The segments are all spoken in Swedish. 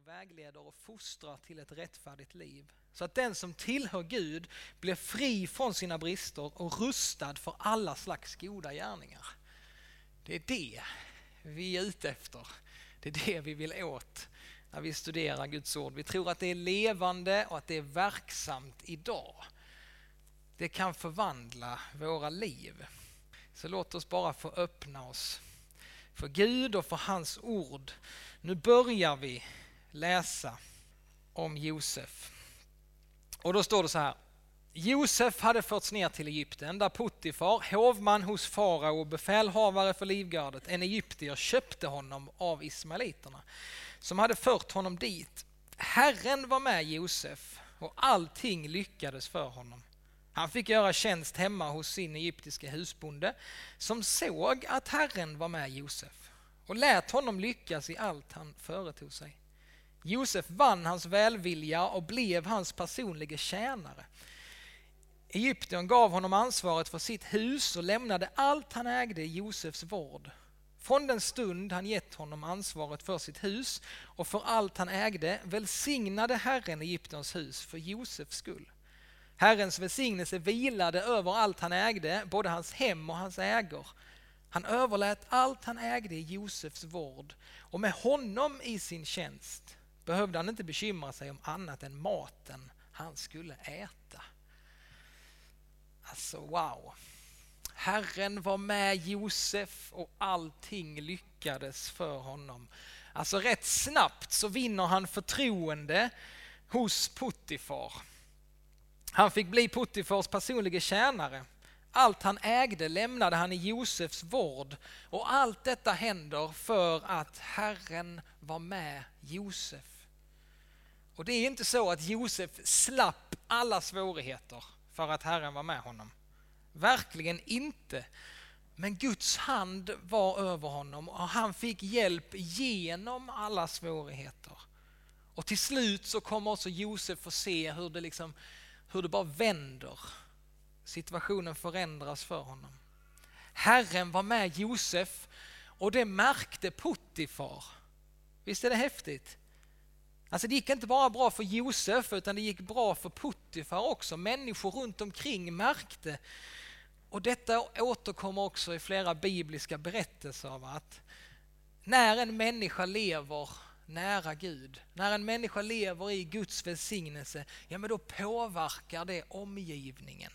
och vägleder och fostrar till ett rättfärdigt liv. Så att den som tillhör Gud blir fri från sina brister och rustad för alla slags goda gärningar. Det är det vi är ute efter. Det är det vi vill åt när vi studerar Guds ord. Vi tror att det är levande och att det är verksamt idag. Det kan förvandla våra liv. Så låt oss bara få öppna oss för Gud och för hans ord. Nu börjar vi läsa om Josef. Och då står det så här. Josef hade förts ner till Egypten där Puttifar, hovman hos farao och befälhavare för livgardet, en egyptier, köpte honom av ismaeliterna som hade fört honom dit. Herren var med Josef och allting lyckades för honom. Han fick göra tjänst hemma hos sin egyptiska husbonde som såg att Herren var med Josef och lät honom lyckas i allt han företog sig. Josef vann hans välvilja och blev hans personliga tjänare. Egypten gav honom ansvaret för sitt hus och lämnade allt han ägde i Josefs vård. Från den stund han gett honom ansvaret för sitt hus och för allt han ägde välsignade Herren Egyptens hus för Josefs skull. Herrens välsignelse vilade över allt han ägde, både hans hem och hans ägor. Han överlät allt han ägde i Josefs vård och med honom i sin tjänst behövde han inte bekymra sig om annat än maten han skulle äta. Alltså wow. Herren var med Josef och allting lyckades för honom. Alltså rätt snabbt så vinner han förtroende hos Puttifar. Han fick bli Puttifars personliga tjänare. Allt han ägde lämnade han i Josefs vård och allt detta händer för att Herren var med Josef. Och det är inte så att Josef slapp alla svårigheter för att Herren var med honom. Verkligen inte. Men Guds hand var över honom och han fick hjälp genom alla svårigheter. Och till slut så kommer också Josef få se hur det, liksom, hur det bara vänder. Situationen förändras för honom. Herren var med Josef och det märkte Puttifar. Visst är det häftigt? Alltså det gick inte bara bra för Josef utan det gick bra för Puttifar också. Människor runt omkring märkte. Och detta återkommer också i flera bibliska berättelser av att när en människa lever nära Gud, när en människa lever i Guds välsignelse, ja men då påverkar det omgivningen.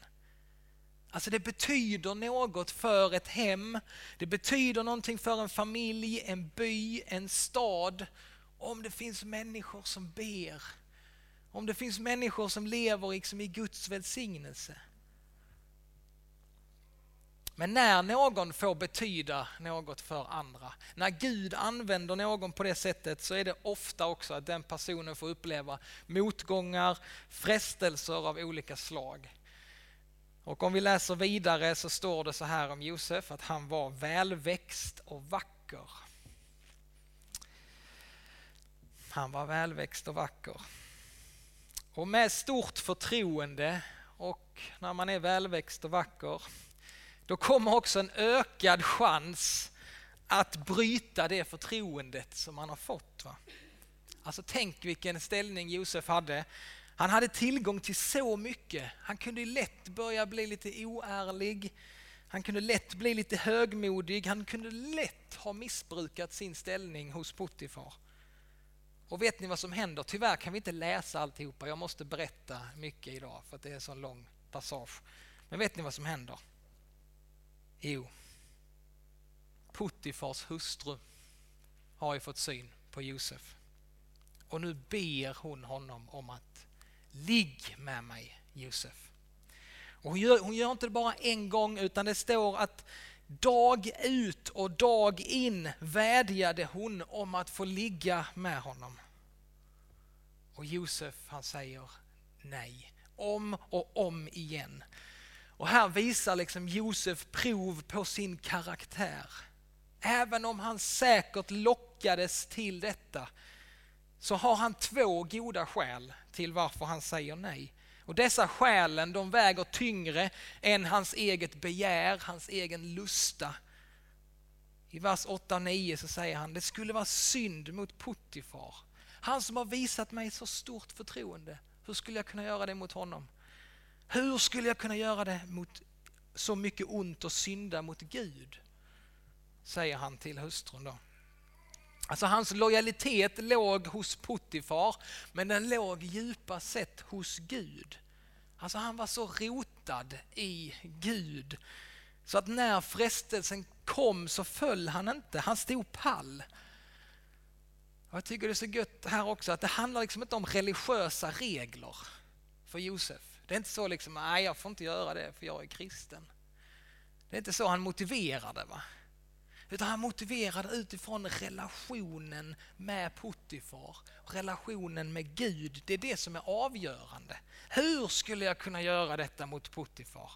Alltså det betyder något för ett hem, det betyder någonting för en familj, en by, en stad om det finns människor som ber, om det finns människor som lever liksom i Guds välsignelse. Men när någon får betyda något för andra, när Gud använder någon på det sättet så är det ofta också att den personen får uppleva motgångar, frestelser av olika slag. Och om vi läser vidare så står det så här om Josef att han var välväxt och vacker. Han var välväxt och vacker. Och med stort förtroende och när man är välväxt och vacker, då kommer också en ökad chans att bryta det förtroendet som man har fått. Va? Alltså tänk vilken ställning Josef hade. Han hade tillgång till så mycket. Han kunde lätt börja bli lite oärlig. Han kunde lätt bli lite högmodig. Han kunde lätt ha missbrukat sin ställning hos Puttifar. Och vet ni vad som händer? Tyvärr kan vi inte läsa alltihopa. Jag måste berätta mycket idag för att det är en sån lång passage. Men vet ni vad som händer? Jo, Puttifars hustru har ju fått syn på Josef. Och nu ber hon honom om att ligg med mig Josef. Och hon, gör, hon gör inte det bara en gång utan det står att Dag ut och dag in vädjade hon om att få ligga med honom. Och Josef han säger nej, om och om igen. Och här visar liksom Josef prov på sin karaktär. Även om han säkert lockades till detta så har han två goda skäl till varför han säger nej. Och dessa skälen de väger tyngre än hans eget begär, hans egen lusta. I vers 8 och 9 så säger han, det skulle vara synd mot Puttifar Han som har visat mig så stort förtroende. Hur skulle jag kunna göra det mot honom? Hur skulle jag kunna göra det mot så mycket ont och synda mot Gud? Säger han till hustrun då. Alltså hans lojalitet låg hos Puttifar, men den låg djupast sett hos Gud. Alltså han var så rotad i Gud så att när frestelsen kom så föll han inte, han stod pall. Och jag tycker det är så gött här också att det handlar liksom inte om religiösa regler för Josef. Det är inte så liksom, nej jag får inte göra det för jag är kristen. Det är inte så han motiverade. Va? Utan han motiverade utifrån relationen med Puttifar, relationen med Gud. Det är det som är avgörande. Hur skulle jag kunna göra detta mot Puttifar?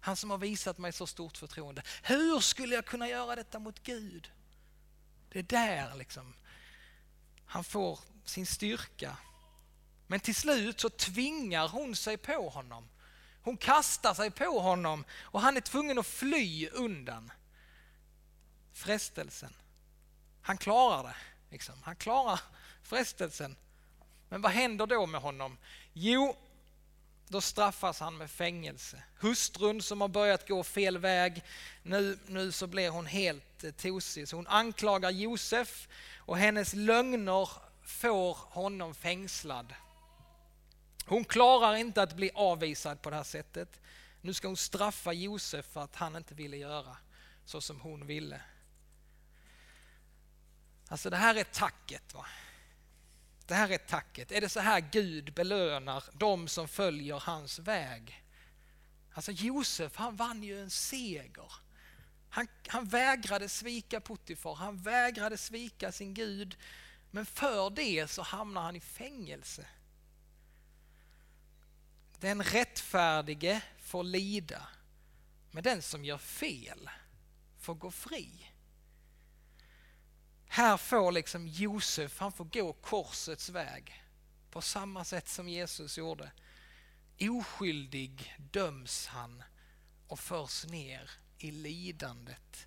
Han som har visat mig så stort förtroende. Hur skulle jag kunna göra detta mot Gud? Det är där liksom han får sin styrka. Men till slut så tvingar hon sig på honom. Hon kastar sig på honom och han är tvungen att fly undan frestelsen. Han klarar det. Liksom. Han klarar frestelsen. Men vad händer då med honom? Jo, då straffas han med fängelse. Hustrun som har börjat gå fel väg, nu, nu så blir hon helt eh, tosig. Så hon anklagar Josef och hennes lögner får honom fängslad. Hon klarar inte att bli avvisad på det här sättet. Nu ska hon straffa Josef för att han inte ville göra så som hon ville. Alltså det här är tacket. Va? Det här är tacket. Är det så här Gud belönar de som följer hans väg? Alltså Josef, han vann ju en seger. Han, han vägrade svika Puttifar, han vägrade svika sin Gud. Men för det så hamnar han i fängelse. Den rättfärdige får lida, men den som gör fel får gå fri. Här får liksom Josef, han får gå korsets väg på samma sätt som Jesus gjorde. Oskyldig döms han och förs ner i lidandet.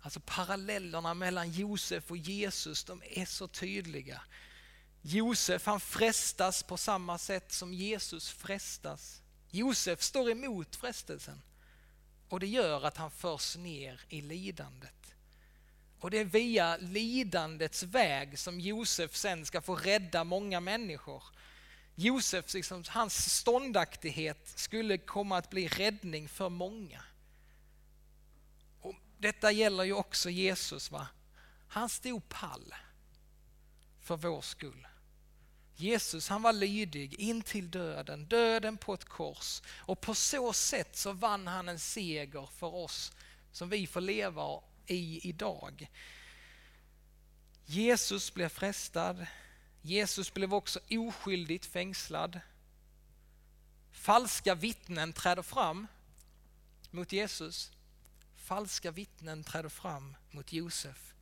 Alltså parallellerna mellan Josef och Jesus, de är så tydliga. Josef han frestas på samma sätt som Jesus frestas. Josef står emot frestelsen och det gör att han förs ner i lidandet. Och det är via lidandets väg som Josef sen ska få rädda många människor. Josef, liksom, hans ståndaktighet skulle komma att bli räddning för många. Och detta gäller ju också Jesus. va? Han stod pall för vår skull. Jesus han var lydig in till döden, döden på ett kors. Och på så sätt så vann han en seger för oss som vi får leva i idag. Jesus blev frestad. Jesus blev också oskyldigt fängslad. Falska vittnen träder fram mot Jesus. Falska vittnen träder fram mot Josef.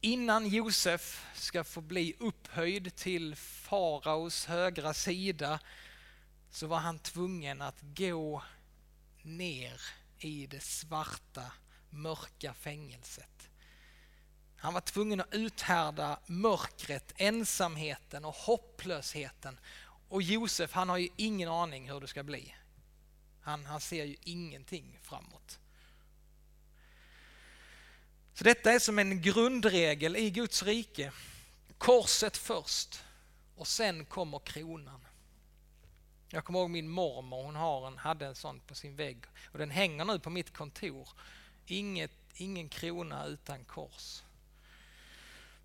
Innan Josef ska få bli upphöjd till faraos högra sida så var han tvungen att gå ner i det svarta mörka fängelset. Han var tvungen att uthärda mörkret, ensamheten och hopplösheten. Och Josef han har ju ingen aning hur det ska bli. Han, han ser ju ingenting framåt. Så detta är som en grundregel i Guds rike. Korset först och sen kommer kronan. Jag kommer ihåg min mormor, hon har en, hade en sån på sin vägg och den hänger nu på mitt kontor. Inget, ingen krona utan kors.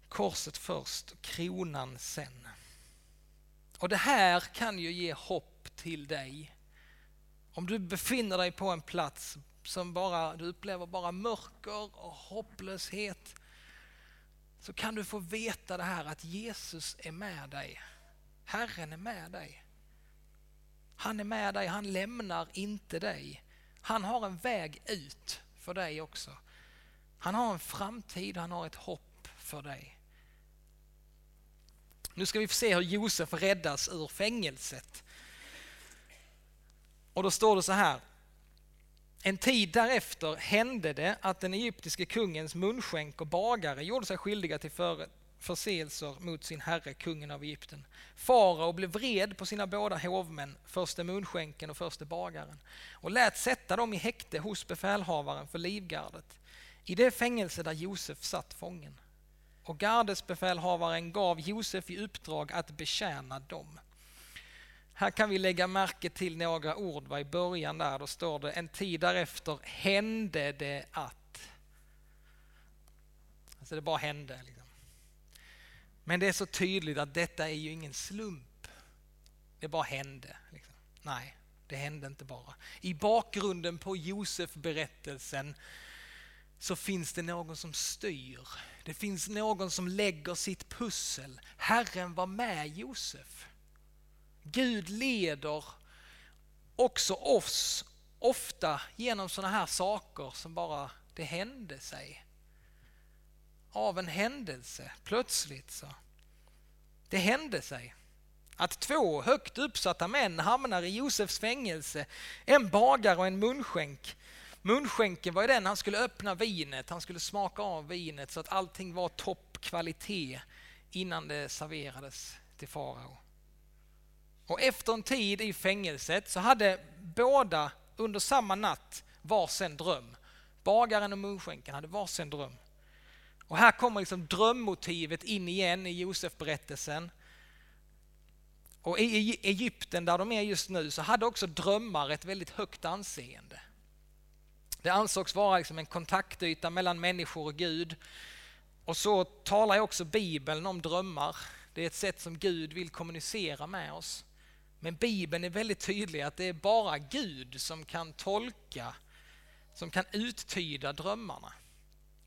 Korset först, kronan sen. Och det här kan ju ge hopp till dig. Om du befinner dig på en plats som bara, du upplever bara mörker och hopplöshet så kan du få veta det här att Jesus är med dig. Herren är med dig. Han är med dig, han lämnar inte dig. Han har en väg ut för dig också. Han har en framtid, han har ett hopp för dig. Nu ska vi få se hur Josef räddas ur fängelset. Och då står det så här. En tid därefter hände det att den egyptiske kungens munskänk och bagare gjorde sig skyldiga till förseelser mot sin herre, kungen av Egypten. Farao blev vred på sina båda hovmän, förste munskänken och förste bagaren, och lät sätta dem i häkte hos befälhavaren för livgardet, i det fängelse där Josef satt fången. Och gardesbefälhavaren gav Josef i uppdrag att betjäna dem. Här kan vi lägga märke till några ord va, i början där, då står det en tid därefter hände det att. Alltså det bara hände. Liksom. Men det är så tydligt att detta är ju ingen slump. Det bara hände. Liksom. Nej, det hände inte bara. I bakgrunden på Josef-berättelsen så finns det någon som styr. Det finns någon som lägger sitt pussel. Herren var med Josef. Gud leder också oss ofta genom sådana här saker som bara det hände sig. Av en händelse, plötsligt så. Det hände sig att två högt uppsatta män hamnar i Josefs fängelse, en bagare och en munskänk. Munskänken var ju den han skulle öppna vinet, han skulle smaka av vinet så att allting var toppkvalitet innan det serverades till farao. Och efter en tid i fängelset så hade båda under samma natt varsin dröm. Bagaren och munskänken hade varsin dröm. Och här kommer liksom drömmotivet in igen i Josef-berättelsen. Och i Egypten där de är just nu så hade också drömmar ett väldigt högt anseende. Det ansågs vara liksom en kontaktyta mellan människor och Gud. Och så talar också Bibeln om drömmar. Det är ett sätt som Gud vill kommunicera med oss. Men Bibeln är väldigt tydlig att det är bara Gud som kan tolka, som kan uttyda drömmarna.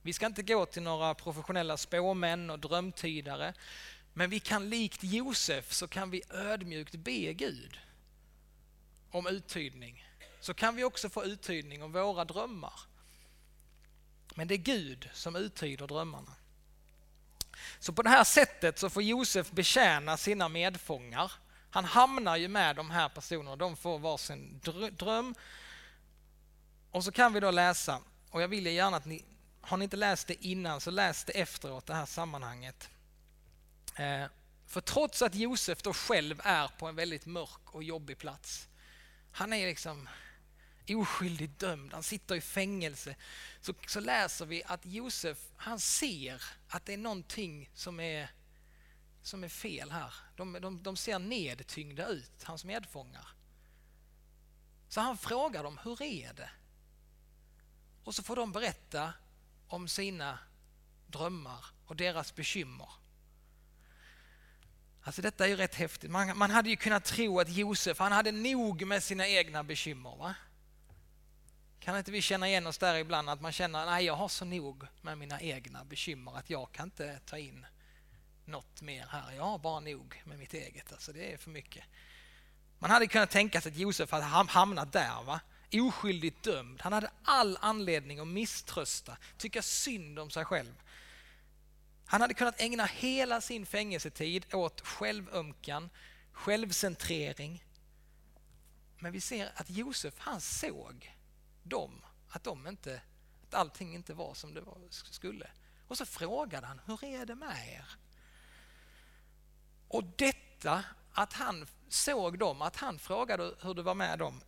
Vi ska inte gå till några professionella spåmän och drömtydare, men vi kan likt Josef så kan vi ödmjukt be Gud om uttydning. Så kan vi också få uttydning om våra drömmar. Men det är Gud som uttyder drömmarna. Så på det här sättet så får Josef betjäna sina medfångar han hamnar ju med de här personerna, de får varsin dröm. Och så kan vi då läsa, och jag vill gärna att ni, har ni inte läst det innan så läs det efteråt det här sammanhanget. Eh, för trots att Josef då själv är på en väldigt mörk och jobbig plats, han är liksom oskyldigt dömd, han sitter i fängelse, så, så läser vi att Josef, han ser att det är någonting som är som är fel här. De, de, de ser nedtyngda ut, hans medfångar. Så han frågar dem, hur är det? Och så får de berätta om sina drömmar och deras bekymmer. Alltså detta är ju rätt häftigt. Man, man hade ju kunnat tro att Josef, han hade nog med sina egna bekymmer. Va? Kan inte vi känna igen oss där ibland att man känner, nej jag har så nog med mina egna bekymmer att jag kan inte ta in något mer här. Jag har bara nog med mitt eget. Alltså det är för mycket. Man hade kunnat tänka sig att Josef hade hamnat där. Va? Oskyldigt dömd. Han hade all anledning att misströsta, tycka synd om sig själv. Han hade kunnat ägna hela sin fängelsetid åt självömkan, självcentrering. Men vi ser att Josef, han såg dem, att, de inte, att allting inte var som det var, skulle. Och så frågade han, hur är det med er? Och detta att han såg dem, att han frågade hur det var med dem,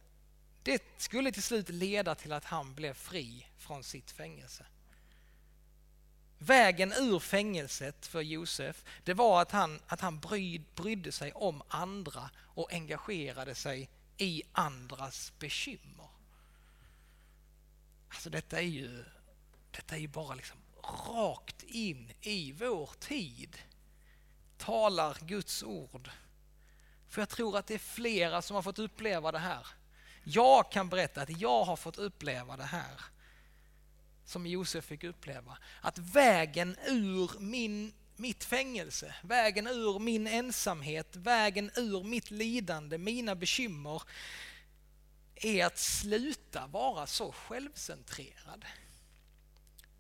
det skulle till slut leda till att han blev fri från sitt fängelse. Vägen ur fängelset för Josef, det var att han, att han brydde sig om andra och engagerade sig i andras bekymmer. Alltså detta är ju, detta är ju bara liksom rakt in i vår tid talar Guds ord. För jag tror att det är flera som har fått uppleva det här. Jag kan berätta att jag har fått uppleva det här som Josef fick uppleva. Att vägen ur min, mitt fängelse, vägen ur min ensamhet, vägen ur mitt lidande, mina bekymmer är att sluta vara så självcentrerad.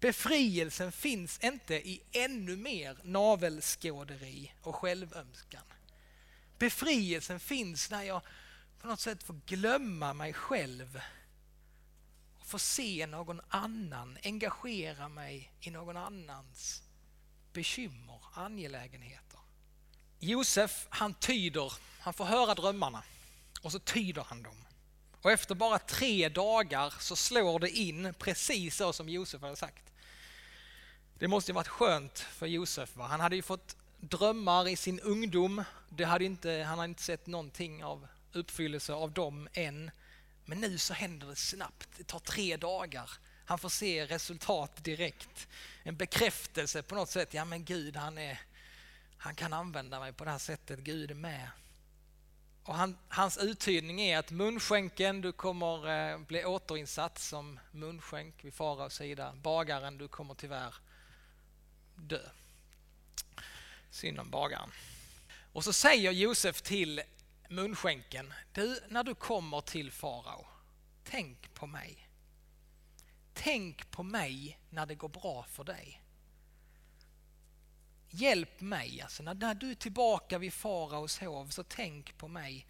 Befrielsen finns inte i ännu mer navelskåderi och självömskan. Befrielsen finns när jag på något sätt få glömma mig själv och få se någon annan, engagera mig i någon annans bekymmer, angelägenheter. Josef, han tyder, han får höra drömmarna och så tyder han dem. Och efter bara tre dagar så slår det in precis så som Josef hade sagt. Det måste ju varit skönt för Josef. Va? Han hade ju fått drömmar i sin ungdom. Det hade inte, han hade inte sett någonting av uppfyllelse av dem än. Men nu så händer det snabbt. Det tar tre dagar. Han får se resultat direkt. En bekräftelse på något sätt. Ja men Gud han, är, han kan använda mig på det här sättet. Gud är med. Och han, hans uttydning är att munskänken, du kommer eh, bli återinsatt som munskänk vid faraos sida. Bagaren, du kommer tyvärr dö. Synd om bagaren. Och så säger Josef till munskänken, du när du kommer till farao, tänk på mig. Tänk på mig när det går bra för dig. Hjälp mig, alltså när, när du är tillbaka vid faraos hov så tänk på mig.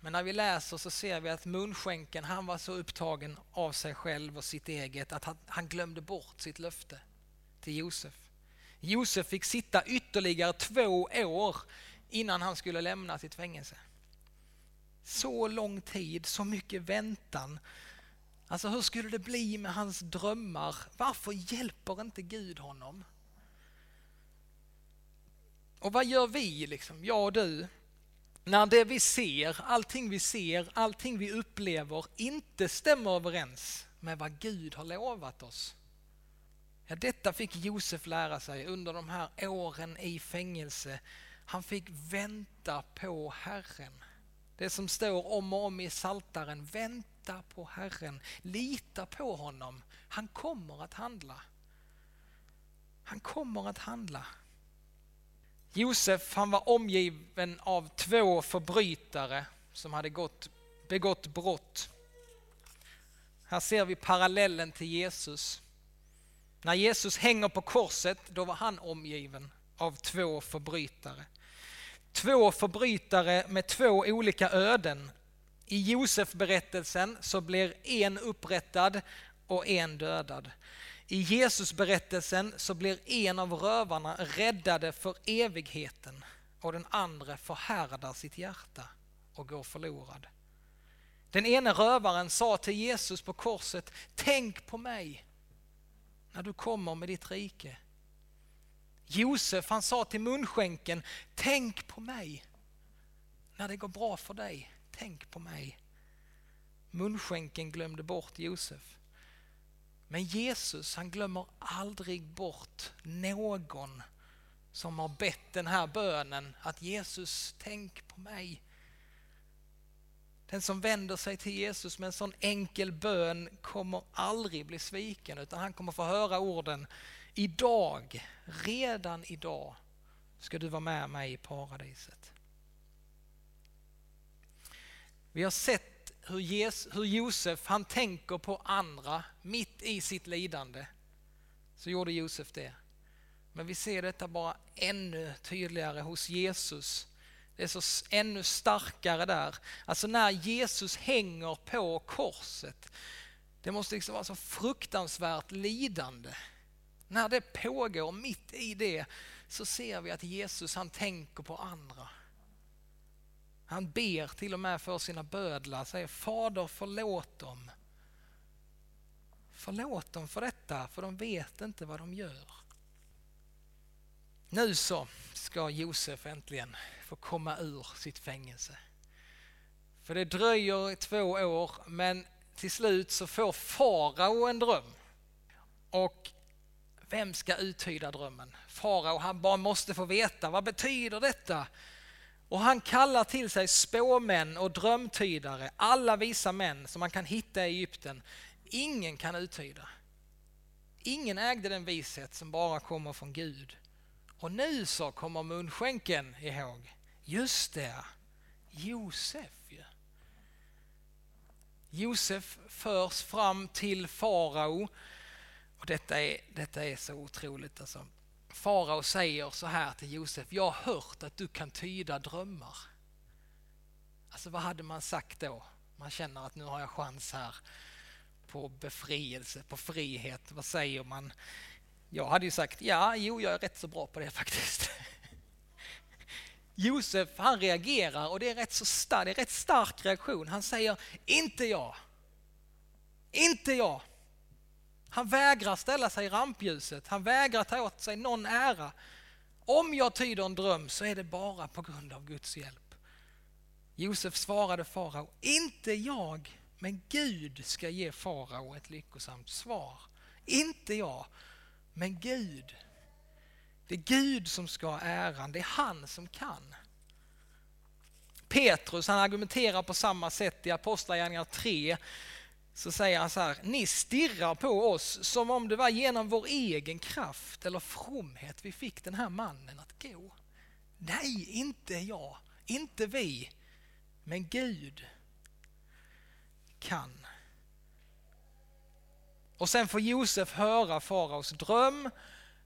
Men när vi läser så ser vi att munskänken han var så upptagen av sig själv och sitt eget att han, han glömde bort sitt löfte till Josef. Josef fick sitta ytterligare två år innan han skulle lämna sitt fängelse. Så lång tid, så mycket väntan. Alltså hur skulle det bli med hans drömmar? Varför hjälper inte Gud honom? Och vad gör vi, liksom, jag och du, när det vi ser, allting vi ser, allting vi upplever inte stämmer överens med vad Gud har lovat oss? Ja, detta fick Josef lära sig under de här åren i fängelse. Han fick vänta på Herren. Det som står om och om i Saltaren. Vänta på Herren. Lita på honom. Han kommer att handla. Han kommer att handla. Josef han var omgiven av två förbrytare som hade gått, begått brott. Här ser vi parallellen till Jesus. När Jesus hänger på korset, då var han omgiven av två förbrytare. Två förbrytare med två olika öden. I Josef-berättelsen så blir en upprättad och en dödad. I Jesus-berättelsen så blir en av rövarna räddade för evigheten och den andra förhärdar sitt hjärta och går förlorad. Den ene rövaren sa till Jesus på korset, tänk på mig när du kommer med ditt rike. Josef han sa till munskänken, tänk på mig. När det går bra för dig, tänk på mig. Munskänken glömde bort Josef. Men Jesus han glömmer aldrig bort någon som har bett den här bönen att Jesus tänk på mig. Den som vänder sig till Jesus med en sån enkel bön kommer aldrig bli sviken utan han kommer få höra orden Idag, redan idag ska du vara med mig i paradiset. Vi har sett hur, Jesus, hur Josef han tänker på andra mitt i sitt lidande. Så gjorde Josef det. Men vi ser detta bara ännu tydligare hos Jesus det är så ännu starkare där. Alltså när Jesus hänger på korset. Det måste liksom vara så fruktansvärt lidande. När det pågår mitt i det så ser vi att Jesus han tänker på andra. Han ber till och med för sina bödlar, säger Fader förlåt dem. Förlåt dem för detta, för de vet inte vad de gör. Nu så ska Josef äntligen få komma ur sitt fängelse. För det dröjer i två år men till slut så får farao en dröm. Och vem ska uttyda drömmen? Farao han bara måste få veta vad betyder detta? Och han kallar till sig spåmän och drömtydare, alla visa män som man kan hitta i Egypten. Ingen kan uttyda. Ingen ägde den vishet som bara kommer från Gud. Och nu så kommer munskänken ihåg. Just det, Josef ju. Josef förs fram till farao. Och detta är, detta är så otroligt. Alltså. Farao säger så här till Josef, jag har hört att du kan tyda drömmar. Alltså vad hade man sagt då? Man känner att nu har jag chans här på befrielse, på frihet. Vad säger man? Jag hade ju sagt, ja, jo, jag är rätt så bra på det faktiskt. Josef, han reagerar och det är, rätt så stark, det är rätt stark reaktion. Han säger, inte jag. Inte jag. Han vägrar ställa sig i rampljuset. Han vägrar ta åt sig någon ära. Om jag tyder en dröm så är det bara på grund av Guds hjälp. Josef svarade farao, inte jag, men Gud ska ge farao ett lyckosamt svar. Inte jag, men Gud. Det är Gud som ska ha äran, det är han som kan. Petrus han argumenterar på samma sätt i Apostlagärningarna 3 så säger han så här, ni stirrar på oss som om det var genom vår egen kraft eller fromhet vi fick den här mannen att gå. Nej, inte jag, inte vi, men Gud kan. Och sen får Josef höra faraos dröm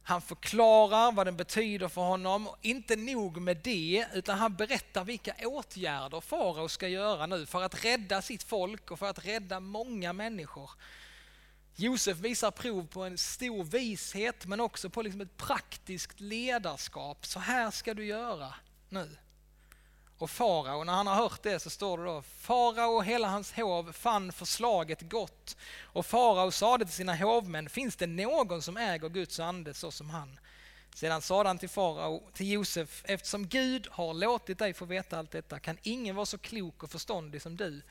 han förklarar vad den betyder för honom. Inte nog med det, utan han berättar vilka åtgärder farao ska göra nu för att rädda sitt folk och för att rädda många människor. Josef visar prov på en stor vishet men också på liksom ett praktiskt ledarskap. Så här ska du göra nu. Och farao, när han har hört det så står det då, farao och hela hans hov fann förslaget gott. Och farao sade till sina hovmän, finns det någon som äger Guds ande så som han? Sedan sade han till farao, till Josef, eftersom Gud har låtit dig få veta allt detta kan ingen vara så klok och förståndig som du.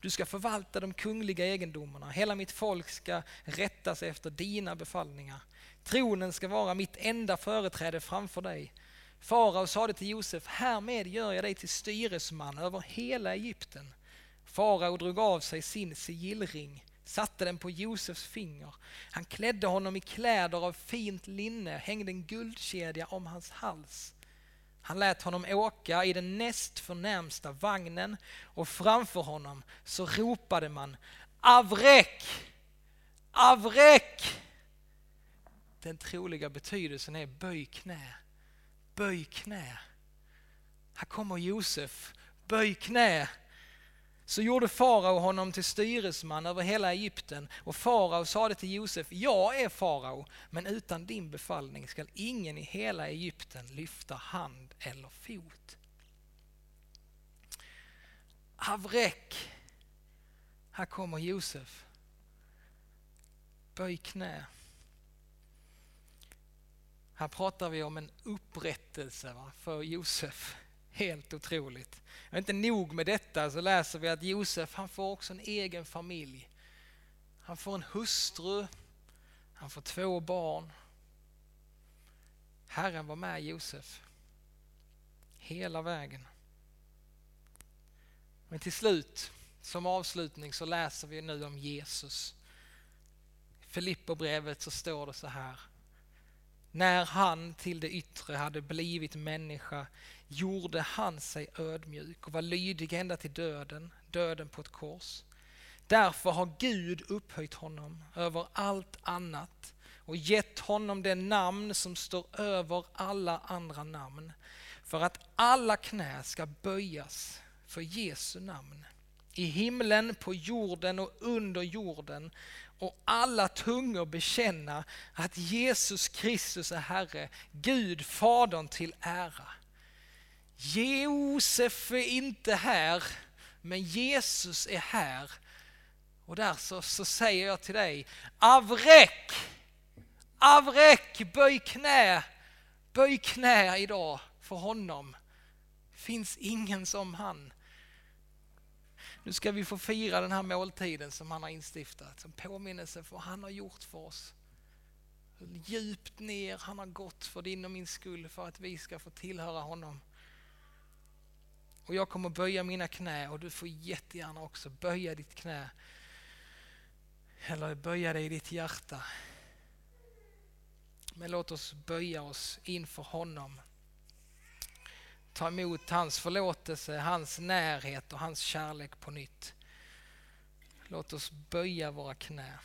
Du ska förvalta de kungliga egendomarna, hela mitt folk ska rätta sig efter dina befallningar. Tronen ska vara mitt enda företräde framför dig. Farao sade till Josef, härmed gör jag dig till styresman över hela Egypten. Farao drog av sig sin sigillring, satte den på Josefs finger. Han klädde honom i kläder av fint linne, hängde en guldkedja om hans hals. Han lät honom åka i den näst förnämsta vagnen och framför honom så ropade man Avrek! Avrek! Den troliga betydelsen är böj knä böj knä. Här kommer Josef, böj knä. Så gjorde farao honom till styresman över hela Egypten och farao sade till Josef, jag är farao, men utan din befallning skall ingen i hela Egypten lyfta hand eller fot. Avrek, här kommer Josef. Böj knä. Här pratar vi om en upprättelse va, för Josef. Helt otroligt. Och inte nog med detta så läser vi att Josef han får också en egen familj. Han får en hustru, han får två barn. Herren var med Josef hela vägen. Men till slut, som avslutning, så läser vi nu om Jesus. I Filipperbrevet så står det så här när han till det yttre hade blivit människa gjorde han sig ödmjuk och var lydig ända till döden, döden på ett kors. Därför har Gud upphöjt honom över allt annat och gett honom det namn som står över alla andra namn för att alla knä ska böjas för Jesu namn. I himlen, på jorden och under jorden och alla tungor bekänna att Jesus Kristus är Herre, Gud Fadern till ära. Josef är inte här, men Jesus är här. Och där så, så säger jag till dig, avrek, avrek, böj knä, böj knä idag för honom. finns ingen som han. Nu ska vi få fira den här måltiden som han har instiftat, som påminnelse för vad han har gjort för oss. Hur djupt ner han har gått för din och min skull för att vi ska få tillhöra honom. Och jag kommer böja mina knä och du får jättegärna också böja ditt knä. Eller böja dig i ditt hjärta. Men låt oss böja oss inför honom ta emot hans förlåtelse, hans närhet och hans kärlek på nytt. Låt oss böja våra knä.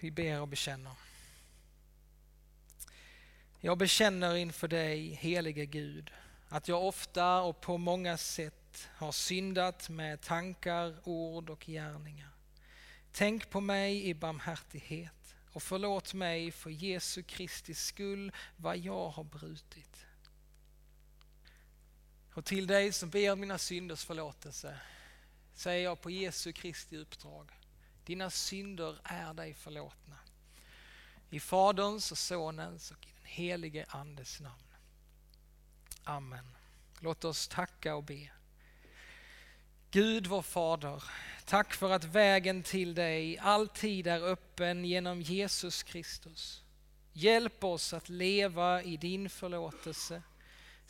Vi ber och bekänner. Jag bekänner inför dig, helige Gud, att jag ofta och på många sätt har syndat med tankar, ord och gärningar. Tänk på mig i barmhärtighet och förlåt mig för Jesu Kristi skull vad jag har brutit. Och till dig som ber mina synders förlåtelse säger jag på Jesu Kristi uppdrag. Dina synder är dig förlåtna. I Faderns och Sonens och i den helige Andes namn. Amen. Låt oss tacka och be. Gud vår Fader, tack för att vägen till dig alltid är öppen genom Jesus Kristus. Hjälp oss att leva i din förlåtelse.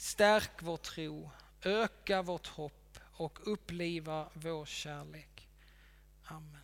Stärk vår tro, öka vårt hopp och uppliva vår kärlek. Amen.